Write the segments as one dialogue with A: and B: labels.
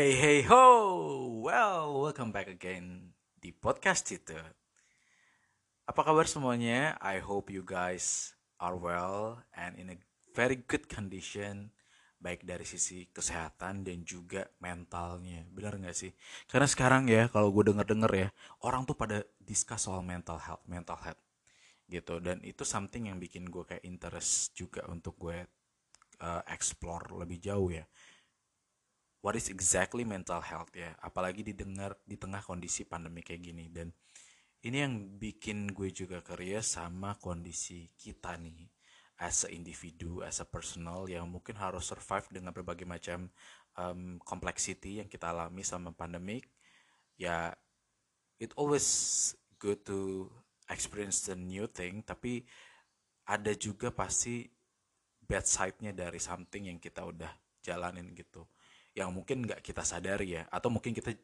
A: Hey hey ho, well welcome back again di podcast itu. Apa kabar semuanya? I hope you guys are well and in a very good condition, baik dari sisi kesehatan dan juga mentalnya. Benar nggak sih? Karena sekarang ya, kalau gue denger denger ya, orang tuh pada discuss soal mental health, mental health gitu. Dan itu something yang bikin gue kayak interest juga untuk gue uh, explore lebih jauh ya what is exactly mental health ya? Apalagi didengar di tengah kondisi pandemi kayak gini. Dan ini yang bikin gue juga curious sama kondisi kita nih as a individu as a personal yang mungkin harus survive dengan berbagai macam um, complexity yang kita alami sama pandemik ya it always good to experience the new thing tapi ada juga pasti bad side-nya dari something yang kita udah jalanin gitu yang mungkin nggak kita sadari ya. Atau mungkin kita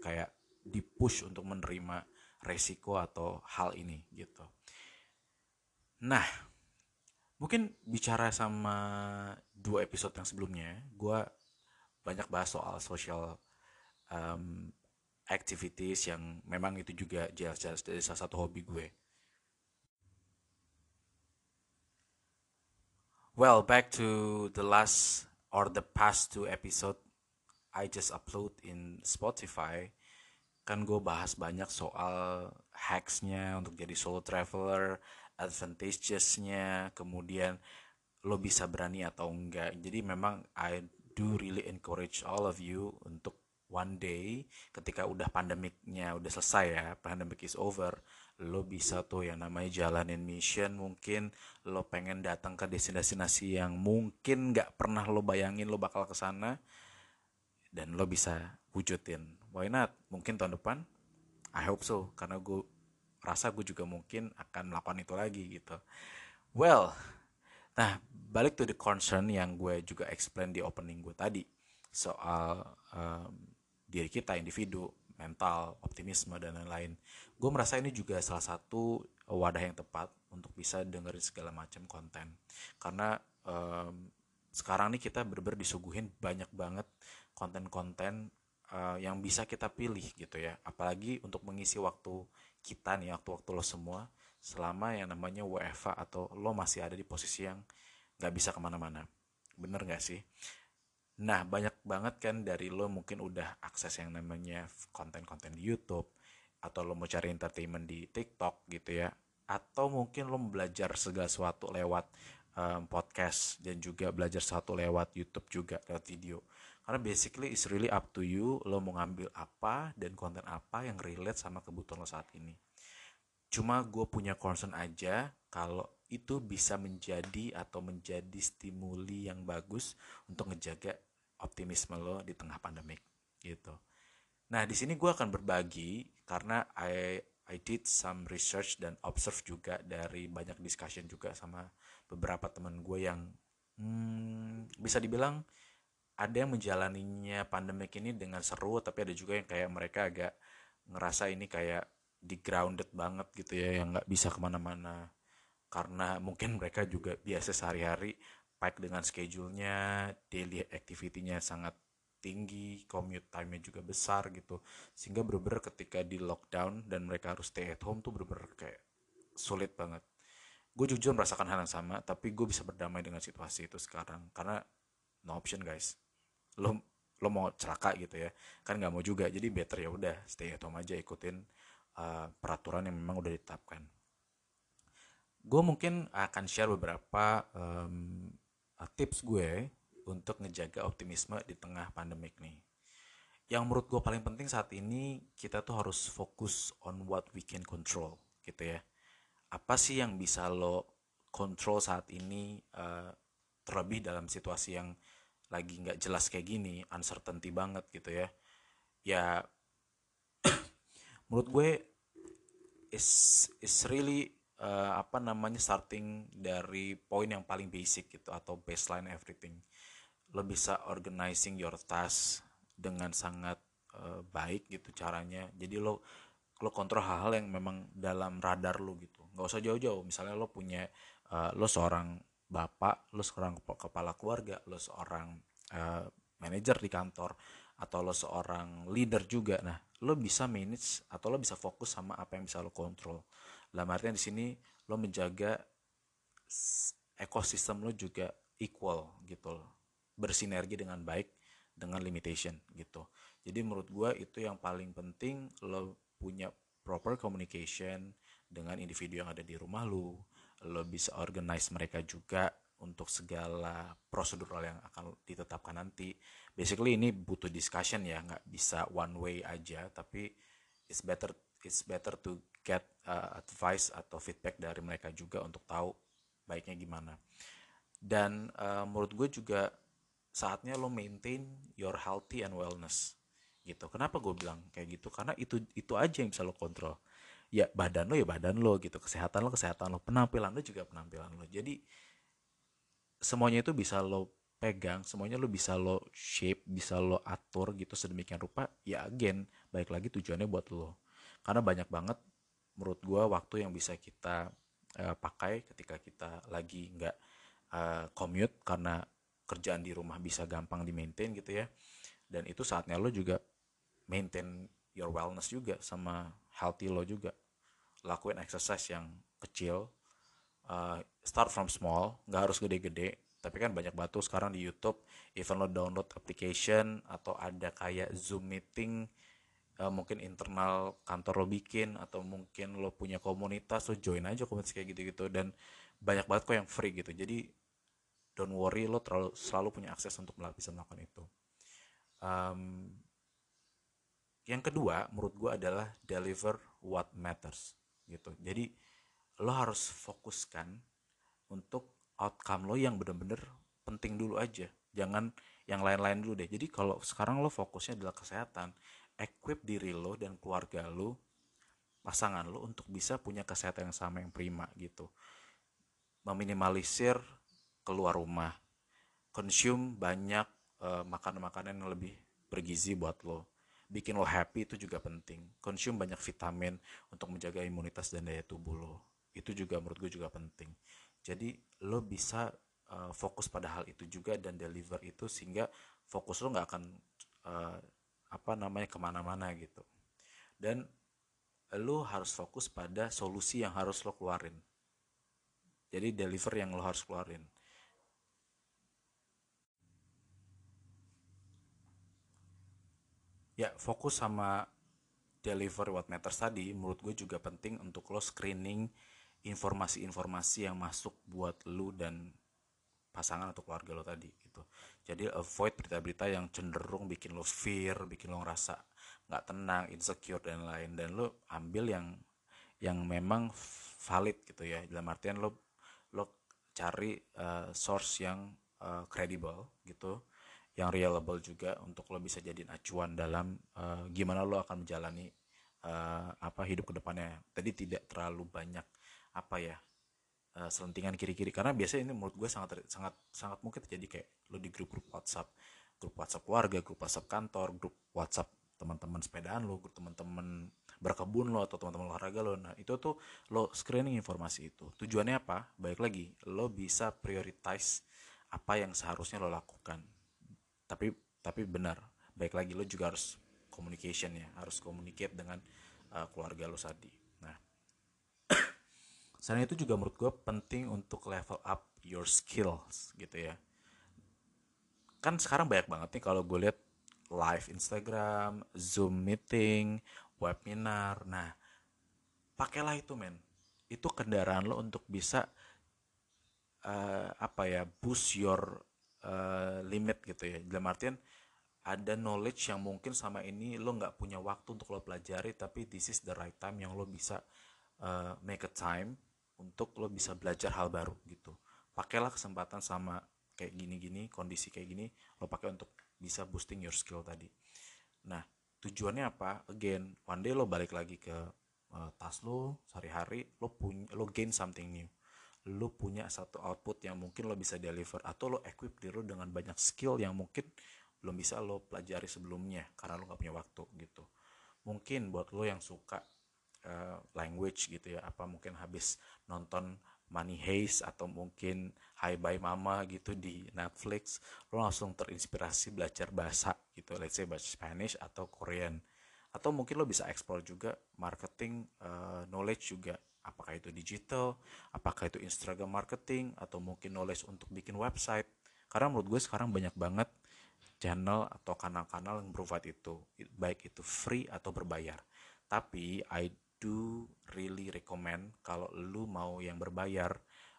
A: kayak dipush untuk menerima resiko atau hal ini gitu. Nah mungkin bicara sama dua episode yang sebelumnya gue banyak bahas soal social um, activities yang memang itu juga jelas-jelas dari salah satu hobi gue. Well back to the last or the past two episode I just upload in Spotify kan gue bahas banyak soal hacksnya untuk jadi solo traveler, advantagesnya, kemudian lo bisa berani atau enggak. Jadi memang I do really encourage all of you untuk one day ketika udah pandemiknya udah selesai ya, pandemic is over, lo bisa tuh yang namanya jalanin mission mungkin lo pengen datang ke destinasi yang mungkin nggak pernah lo bayangin lo bakal ke sana dan lo bisa wujudin. Why not? Mungkin tahun depan I hope so. Karena gue rasa gue juga mungkin akan melakukan itu lagi gitu. Well nah balik to the concern yang gue juga explain di opening gue tadi. Soal um, diri kita individu mental optimisme dan lain-lain. Gue merasa ini juga salah satu wadah yang tepat untuk bisa dengerin segala macam konten. Karena um, sekarang nih kita berber disuguhin banyak banget konten-konten uh, yang bisa kita pilih gitu ya. Apalagi untuk mengisi waktu kita nih waktu-waktu lo semua selama yang namanya WFA atau lo masih ada di posisi yang nggak bisa ke mana-mana. Bener nggak sih? Nah banyak banget kan dari lo mungkin udah akses yang namanya konten-konten di YouTube atau lo mau cari entertainment di TikTok gitu ya. Atau mungkin lo belajar segala sesuatu lewat um, podcast dan juga belajar satu lewat YouTube juga lewat video karena basically is really up to you lo mau ngambil apa dan konten apa yang relate sama kebutuhan lo saat ini. Cuma gue punya concern aja kalau itu bisa menjadi atau menjadi stimuli yang bagus untuk ngejaga optimisme lo di tengah pandemik gitu. Nah di sini gue akan berbagi karena I I did some research dan observe juga dari banyak discussion juga sama beberapa teman gue yang hmm, bisa dibilang ada yang menjalaninya pandemik ini dengan seru tapi ada juga yang kayak mereka agak ngerasa ini kayak di grounded banget gitu ya yang nggak bisa ke mana-mana. Karena mungkin mereka juga biasa sehari-hari pack dengan schedule-nya daily activity-nya sangat tinggi commute time-nya juga besar gitu. Sehingga bener-bener ketika di lockdown dan mereka harus stay at home tuh bener-bener kayak sulit banget. Gue jujur merasakan hal yang sama tapi gue bisa berdamai dengan situasi itu sekarang. Karena no option guys lo lo mau celaka gitu ya kan nggak mau juga. Jadi better ya udah stay at home aja ikutin uh, peraturan yang memang udah ditetapkan. Gue mungkin akan share beberapa um, tips gue untuk ngejaga optimisme di tengah pandemik nih. Yang menurut gue paling penting saat ini kita tuh harus fokus on what we can control gitu ya. Apa sih yang bisa lo control saat ini uh, terlebih dalam situasi yang lagi nggak jelas kayak gini uncertainty banget gitu ya. Ya menurut gue is is really uh, apa namanya starting dari poin yang paling basic gitu atau baseline everything. Lo bisa organizing your task dengan sangat uh, baik gitu caranya. Jadi lo lo kontrol hal-hal yang memang dalam radar lo gitu. Nggak usah jauh-jauh. Misalnya lo punya uh, lo seorang bapak lo seorang kepala keluarga lo seorang uh, manajer di kantor atau lo seorang leader juga. Nah lo bisa manage atau lo bisa fokus sama apa yang bisa lo kontrol. Dalam artinya di sini lo menjaga ekosistem lo juga equal gitu bersinergi dengan baik dengan limitation gitu. Jadi menurut gue itu yang paling penting lo punya proper communication dengan individu yang ada di rumah lo lo bisa organize mereka juga untuk segala prosedural yang akan ditetapkan nanti. Basically ini butuh discussion ya nggak bisa one way aja tapi it's better it's better to get uh, advice atau feedback dari mereka juga untuk tahu baiknya gimana. Dan uh, menurut gue juga saatnya lo maintain your healthy and wellness gitu. Kenapa gue bilang kayak gitu? Karena itu itu aja yang bisa lo kontrol ya badan lo ya badan lo gitu. Kesehatan lo kesehatan lo. Penampilan lo juga penampilan lo. Jadi semuanya itu bisa lo pegang semuanya lo bisa lo shape bisa lo atur gitu sedemikian rupa ya again baik lagi tujuannya buat lo. Karena banyak banget menurut gue waktu yang bisa kita uh, pakai ketika kita lagi nggak uh, commute karena kerjaan di rumah bisa gampang di maintain gitu ya. Dan itu saatnya lo juga maintain your wellness juga sama healthy lo juga. Lakuin exercise yang kecil uh, start from small nggak harus gede-gede tapi kan banyak batu sekarang di YouTube even lo download application atau ada kayak Zoom meeting uh, mungkin internal kantor lo bikin atau mungkin lo punya komunitas lo join aja komunitas kayak gitu-gitu dan banyak banget kok yang free gitu. Jadi don't worry lo terlalu selalu punya akses untuk bisa melakukan itu. Um, yang kedua menurut gue adalah deliver what matters gitu. Jadi lo harus fokuskan untuk outcome lo yang bener-bener penting dulu aja. Jangan yang lain-lain dulu deh. Jadi kalau sekarang lo fokusnya adalah kesehatan equip diri lo dan keluarga lo pasangan lo untuk bisa punya kesehatan yang sama yang prima gitu. Meminimalisir keluar rumah. Consume banyak uh, makanan-makanan yang lebih bergizi buat lo bikin lo happy itu juga penting. Consume banyak vitamin untuk menjaga imunitas dan daya tubuh lo. Itu juga menurut gue juga penting. Jadi lo bisa uh, fokus pada hal itu juga dan deliver itu sehingga fokus lo nggak akan uh, apa namanya ke mana-mana gitu. Dan lo harus fokus pada solusi yang harus lo keluarin. Jadi deliver yang lo harus keluarin ya fokus sama deliver what matters tadi menurut gue juga penting untuk lo screening informasi-informasi yang masuk buat lo dan pasangan atau keluarga lo tadi gitu. Jadi avoid berita-berita yang cenderung bikin lo fear bikin lo ngerasa nggak tenang insecure dan lain dan lo ambil yang yang memang valid gitu ya. Dalam artian lo lo cari uh, source yang uh, gitu yang reliable juga untuk lo bisa jadiin acuan dalam uh, gimana lo akan menjalani uh, apa hidup ke depannya. Tadi tidak terlalu banyak apa ya uh, selentingan kiri-kiri karena biasanya ini menurut gue sangat sangat sangat mungkin terjadi kayak lo di grup-grup WhatsApp, grup WhatsApp keluarga, grup WhatsApp kantor, grup WhatsApp teman-teman sepedaan lo, grup teman-teman berkebun lo atau teman-teman olahraga lo. Nah, itu tuh lo screening informasi itu. Tujuannya apa? Baik lagi, lo bisa prioritize apa yang seharusnya lo lakukan tapi tapi benar baik lagi lo juga harus communication ya harus communicate dengan uh, keluarga lo tadi nah selain itu juga menurut gue penting untuk level up your skills gitu ya kan sekarang banyak banget nih kalau gue lihat live Instagram, Zoom meeting, webinar. Nah, pakailah itu men. Itu kendaraan lo untuk bisa uh, apa ya boost your uh, limit gitu ya. Dalam artian ada knowledge yang mungkin sama ini lo nggak punya waktu untuk lo pelajari tapi this is the right time yang lo bisa uh, make a time untuk lo bisa belajar hal baru gitu. Pakailah kesempatan sama kayak gini-gini kondisi kayak gini lo pakai untuk bisa boosting your skill tadi. Nah tujuannya apa? Again one day lo balik lagi ke uh, tas lo sehari-hari lo punya lo gain something new lo punya satu output yang mungkin lo bisa deliver atau lo equip diri dengan banyak skill yang mungkin belum bisa lo pelajari sebelumnya karena lo gak punya waktu gitu. Mungkin buat lo yang suka uh, language gitu ya apa mungkin habis nonton Money Heist atau mungkin Hi Bye Mama gitu di Netflix lo langsung terinspirasi belajar bahasa gitu let's say bahasa Spanish atau Korean. Atau mungkin lo bisa explore juga marketing uh, knowledge juga apakah itu digital? Apakah itu Instagram marketing? Atau mungkin knowledge untuk bikin website? Karena menurut gue sekarang banyak banget channel atau kanal-kanal yang provide itu. Baik itu free atau berbayar. Tapi I do really recommend kalau lu mau yang berbayar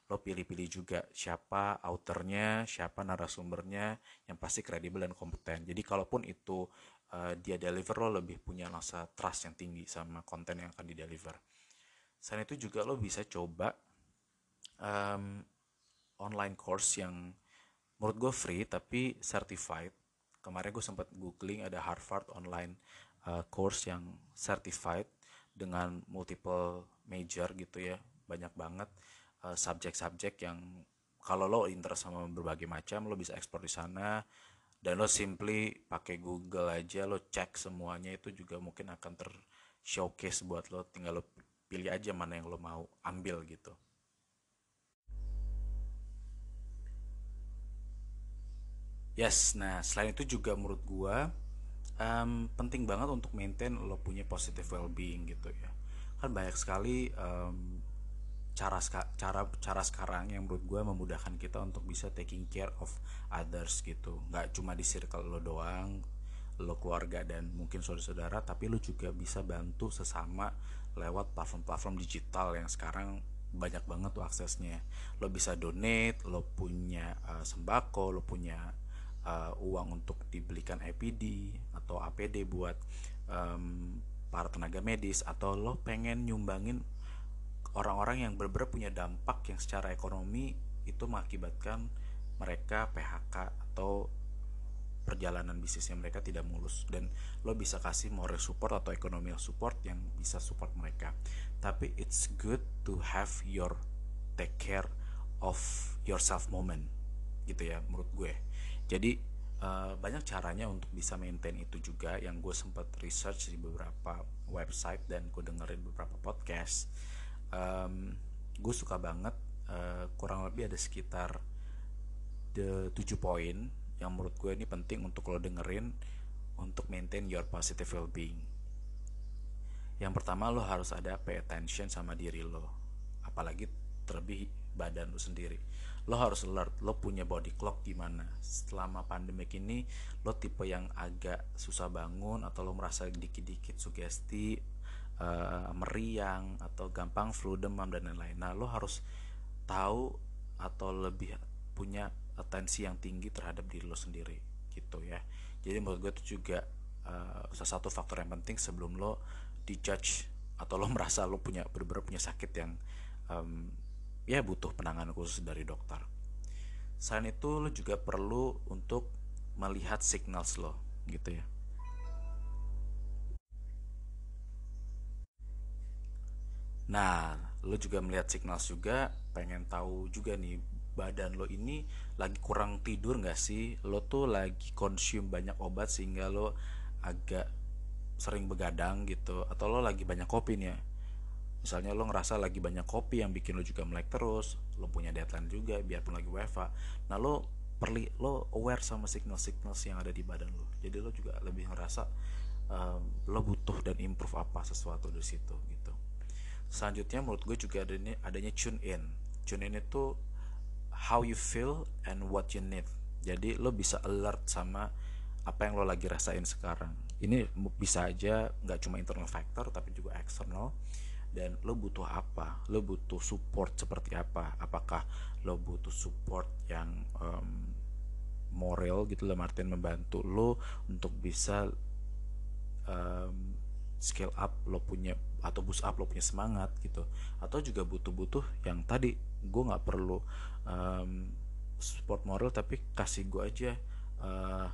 A: lo pilih-pilih juga siapa authornya siapa narasumbernya yang pasti kredibel dan kompeten. Jadi kalaupun itu uh, dia deliver lo lebih punya rasa trust yang tinggi sama konten yang akan di deliver selain itu juga lo bisa coba um, online course yang menurut gue free tapi certified. Kemarin gue sempat googling ada Harvard online uh, course yang certified dengan multiple major gitu ya banyak banget uh, subjek-subjek yang kalau lo interest sama berbagai macam lo bisa ekspor di sana dan lo simply pakai Google aja lo cek semuanya itu juga mungkin akan ter showcase buat lo tinggal lo pilih aja mana yang lo mau ambil gitu Yes, nah selain itu juga menurut gua um, penting banget untuk maintain lo punya positive well-being gitu ya. Kan banyak sekali um, cara cara cara sekarang yang menurut gue memudahkan kita untuk bisa taking care of others gitu. Nggak cuma di circle lo doang, lo keluarga dan mungkin saudara-saudara, tapi lo juga bisa bantu sesama lewat platform-platform digital yang sekarang banyak banget tuh aksesnya. Lo bisa donate, lo punya uh, sembako, lo punya uh, uang untuk dibelikan APD atau APD buat um, para tenaga medis atau lo pengen nyumbangin orang-orang yang benar-benar punya dampak yang secara ekonomi itu mengakibatkan mereka PHK atau perjalanan bisnisnya mereka tidak mulus. Dan lo bisa kasih moral support atau ekonomi support yang bisa support mereka. Tapi it's good to have your take care of yourself moment gitu ya menurut gue. Jadi uh, banyak caranya untuk bisa maintain itu juga. Yang gue sempat research di beberapa website dan gue dengerin beberapa podcast um, gue suka banget uh, kurang lebih ada sekitar the 7 poin yang menurut gue ini penting untuk lo dengerin untuk maintain your positive well-being. Yang pertama lo harus ada pay attention sama diri lo apalagi terlebih badan lo sendiri. Lo harus alert lo punya body clock gimana. Selama pandemik ini lo tipe yang agak susah bangun atau lo merasa dikit-dikit sugesti uh, meriang atau gampang flu demam dan lain-lain. Nah lo harus tahu atau lebih punya atensi yang tinggi terhadap diri lo sendiri gitu ya jadi menurut gue itu juga uh, salah satu faktor yang penting sebelum lo dijudge atau lo merasa lo punya benar-benar punya sakit yang um, ya butuh penanganan khusus dari dokter. Selain itu lo juga perlu untuk melihat signal lo gitu ya. Nah, lo juga melihat signal juga, pengen tahu juga nih badan lo ini lagi kurang tidur nggak sih? Lo tuh lagi konsum banyak obat sehingga lo agak sering begadang gitu, atau lo lagi banyak kopi nih ya? misalnya lo ngerasa lagi banyak kopi yang bikin lo juga melek terus lo punya deadline juga biarpun lagi WFA nah lo perli lo aware sama signal-signal yang ada di badan lo jadi lo juga lebih ngerasa um, lo butuh dan improve apa sesuatu di situ gitu selanjutnya menurut gue juga adanya adanya tune in tune in itu how you feel and what you need. Jadi lo bisa alert sama apa yang lo lagi rasain sekarang. Ini bisa aja nggak cuma internal factor tapi juga external. Dan lo butuh apa? Lo butuh support seperti apa? Apakah lo butuh support yang um, moral gitu loh Martin membantu lo untuk bisa um, scale up lo punya atau boost up lo punya semangat gitu. Atau juga butuh-butuh yang tadi gue nggak perlu um, support moral tapi kasih gue aja uh,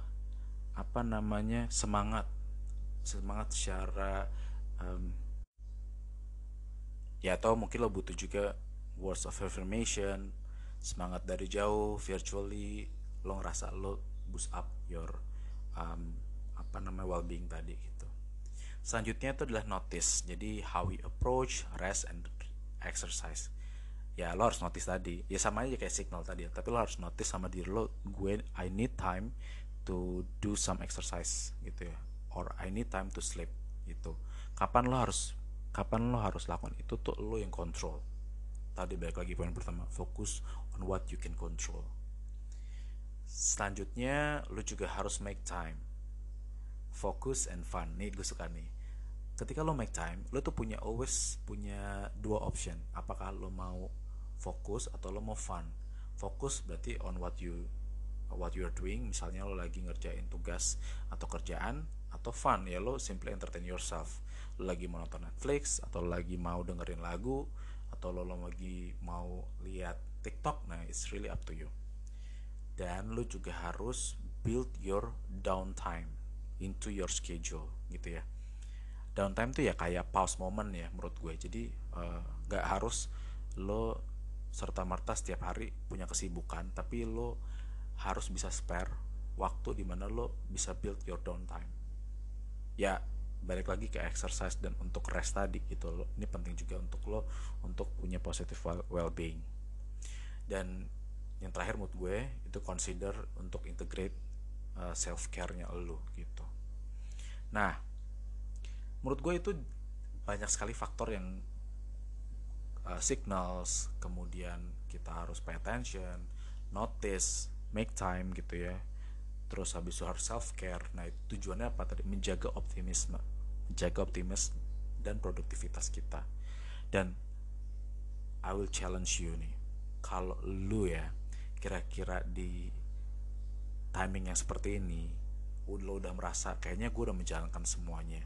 A: apa namanya semangat. Semangat secara um, ya atau mungkin lo butuh juga words of affirmation semangat dari jauh virtually lo ngerasa lo boost up your um, apa namanya well-being tadi gitu selanjutnya itu adalah notice. Jadi how we approach rest and exercise. Ya lo harus notice tadi. Ya sama aja kayak signal tadi. Tapi lo harus notice sama diri lo gue I need time to do some exercise gitu ya. Or I need time to sleep gitu. Kapan lo harus kapan lo harus lakukan itu tuh lo yang control. Tadi balik lagi poin pertama fokus on what you can control. Selanjutnya lo juga harus make time. Fokus and fun. Nih gue suka nih ketika lo make time lo tuh punya always punya dua option. Apakah lo mau fokus atau lo mau fun? Fokus berarti on what you what you are doing. Misalnya lo lagi ngerjain tugas atau kerjaan atau fun ya lo simply entertain yourself. Lo lagi mau nonton Netflix atau lo lagi mau dengerin lagu atau lo, lo lagi mau lihat TikTok nah it's really up to you. Dan lo juga harus build your downtime into your schedule gitu ya downtime tuh ya kayak pause moment ya menurut gue. Jadi uh, gak harus lo serta merta setiap hari punya kesibukan tapi lo harus bisa spare waktu di mana lo bisa build your downtime. Ya balik lagi ke exercise dan untuk rest tadi gitu lo. Ini penting juga untuk lo untuk punya positive well being dan yang terakhir menurut gue itu consider untuk integrate uh, eh, self care nya lo gitu. Nah menurut gue itu banyak sekali faktor yang uh, signals kemudian kita harus pay attention notice make time gitu ya. Terus habis itu harus self care nah itu tujuannya apa tadi? Menjaga optimisme menjaga optimis dan produktivitas kita. Dan I will challenge you nih. Kalau lu ya kira-kira di timing yang seperti ini lo udah merasa kayaknya gue udah menjalankan semuanya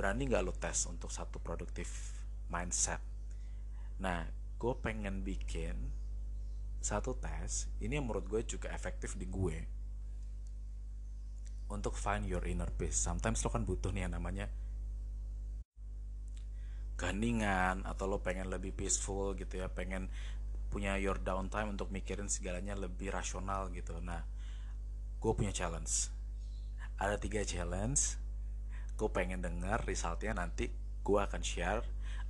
A: berani nggak lo tes untuk satu produktif mindset Nah, gue pengen bikin satu tes, ini yang menurut gue juga efektif di gue untuk find your inner peace. Sometimes lo kan butuh nih yang namanya keheningan atau lo pengen lebih peaceful gitu ya, pengen punya your downtime untuk mikirin segalanya lebih rasional gitu. Nah, gue punya challenge. Ada tiga challenge. Gue pengen denger resultnya nanti gue akan share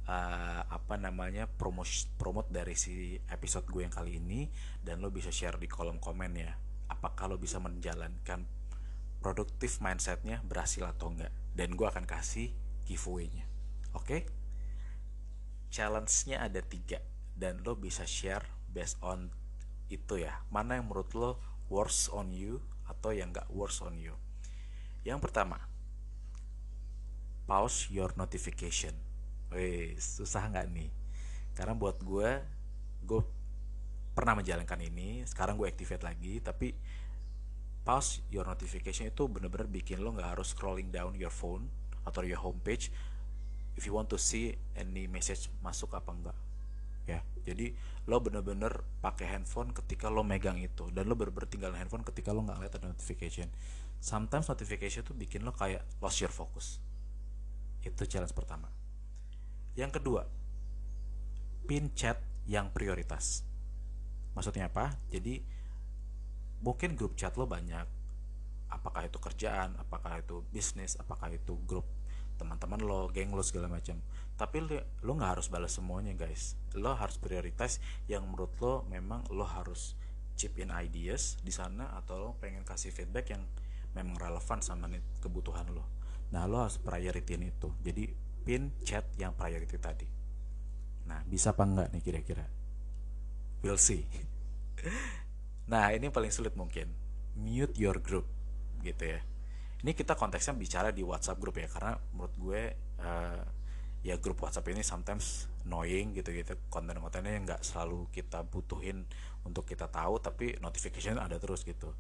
A: uh, apa namanya promote promote dari si episode gue yang kali ini dan lo bisa share di kolom komen ya apakah lo bisa menjalankan produktif mindsetnya berhasil atau enggak. Dan gue akan kasih giveaway-nya. Oke? Okay? challenge-nya ada tiga dan lo bisa share based on itu ya. Mana yang menurut lo worse on you atau yang enggak worse on you? Yang pertama pause your notification Wih, susah nggak nih? Karena buat gue, gue pernah menjalankan ini. Sekarang gue activate lagi, tapi pause your notification itu bener-bener bikin lo nggak harus scrolling down your phone atau your homepage if you want to see any message masuk apa enggak ya jadi lo bener-bener pakai handphone ketika lo megang itu dan lo bener-bener tinggal handphone ketika lo nggak lihat ada notification sometimes notification itu bikin lo kayak lost your focus itu challenge pertama yang kedua, pin chat yang prioritas. Maksudnya apa? Jadi mungkin grup chat lo banyak. Apakah itu kerjaan, apakah itu bisnis, apakah itu grup teman-teman lo, geng lo segala macam. Tapi lo, nggak harus balas semuanya guys. Lo harus prioritas yang menurut lo memang lo harus chip in ideas di sana atau pengen kasih feedback yang memang relevan sama kebutuhan lo. Nah lo harus prioritin itu. Jadi pin chat yang priority tadi. Nah, bisa apa enggak nih kira-kira? We'll see. nah, ini paling sulit mungkin. Mute your group gitu ya. Ini kita konteksnya bicara di WhatsApp group ya karena menurut gue uh, ya grup WhatsApp ini sometimes annoying gitu-gitu konten-kontennya yang nggak selalu kita butuhin untuk kita tahu tapi notification ada terus gitu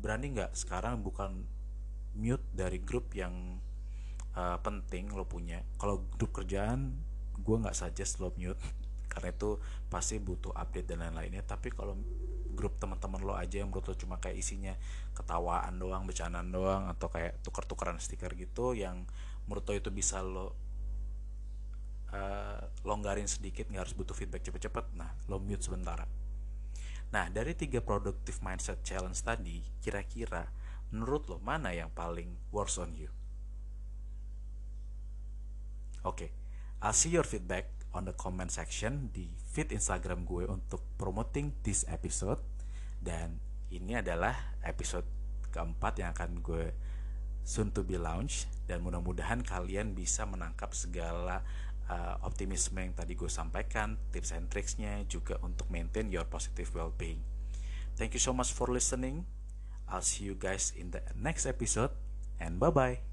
A: berani nggak sekarang bukan mute dari grup yang uh, penting lo punya. Kalau grup kerjaan gue nggak saja slow mute karena itu pasti butuh update dan lain-lainnya. Tapi kalau grup teman-teman lo aja yang menurut lo cuma kayak isinya ketawaan doang bercandaan doang atau kayak tuker-tukeran stiker gitu yang menurut lo itu bisa lo uh, longgarin sedikit nggak harus butuh feedback cepet-cepet nah lo mute sebentar nah dari tiga productive mindset challenge tadi kira-kira menurut lo mana yang paling worse on you Oke, okay. I'll see your feedback on the comment section di feed Instagram gue untuk promoting this episode dan ini adalah episode keempat yang akan gue soon to be launch dan mudah-mudahan kalian bisa menangkap segala uh, optimisme yang tadi gue sampaikan, tips and tricksnya juga untuk maintain your positive well-being. Thank you so much for listening. I'll see you guys in the next episode and bye-bye.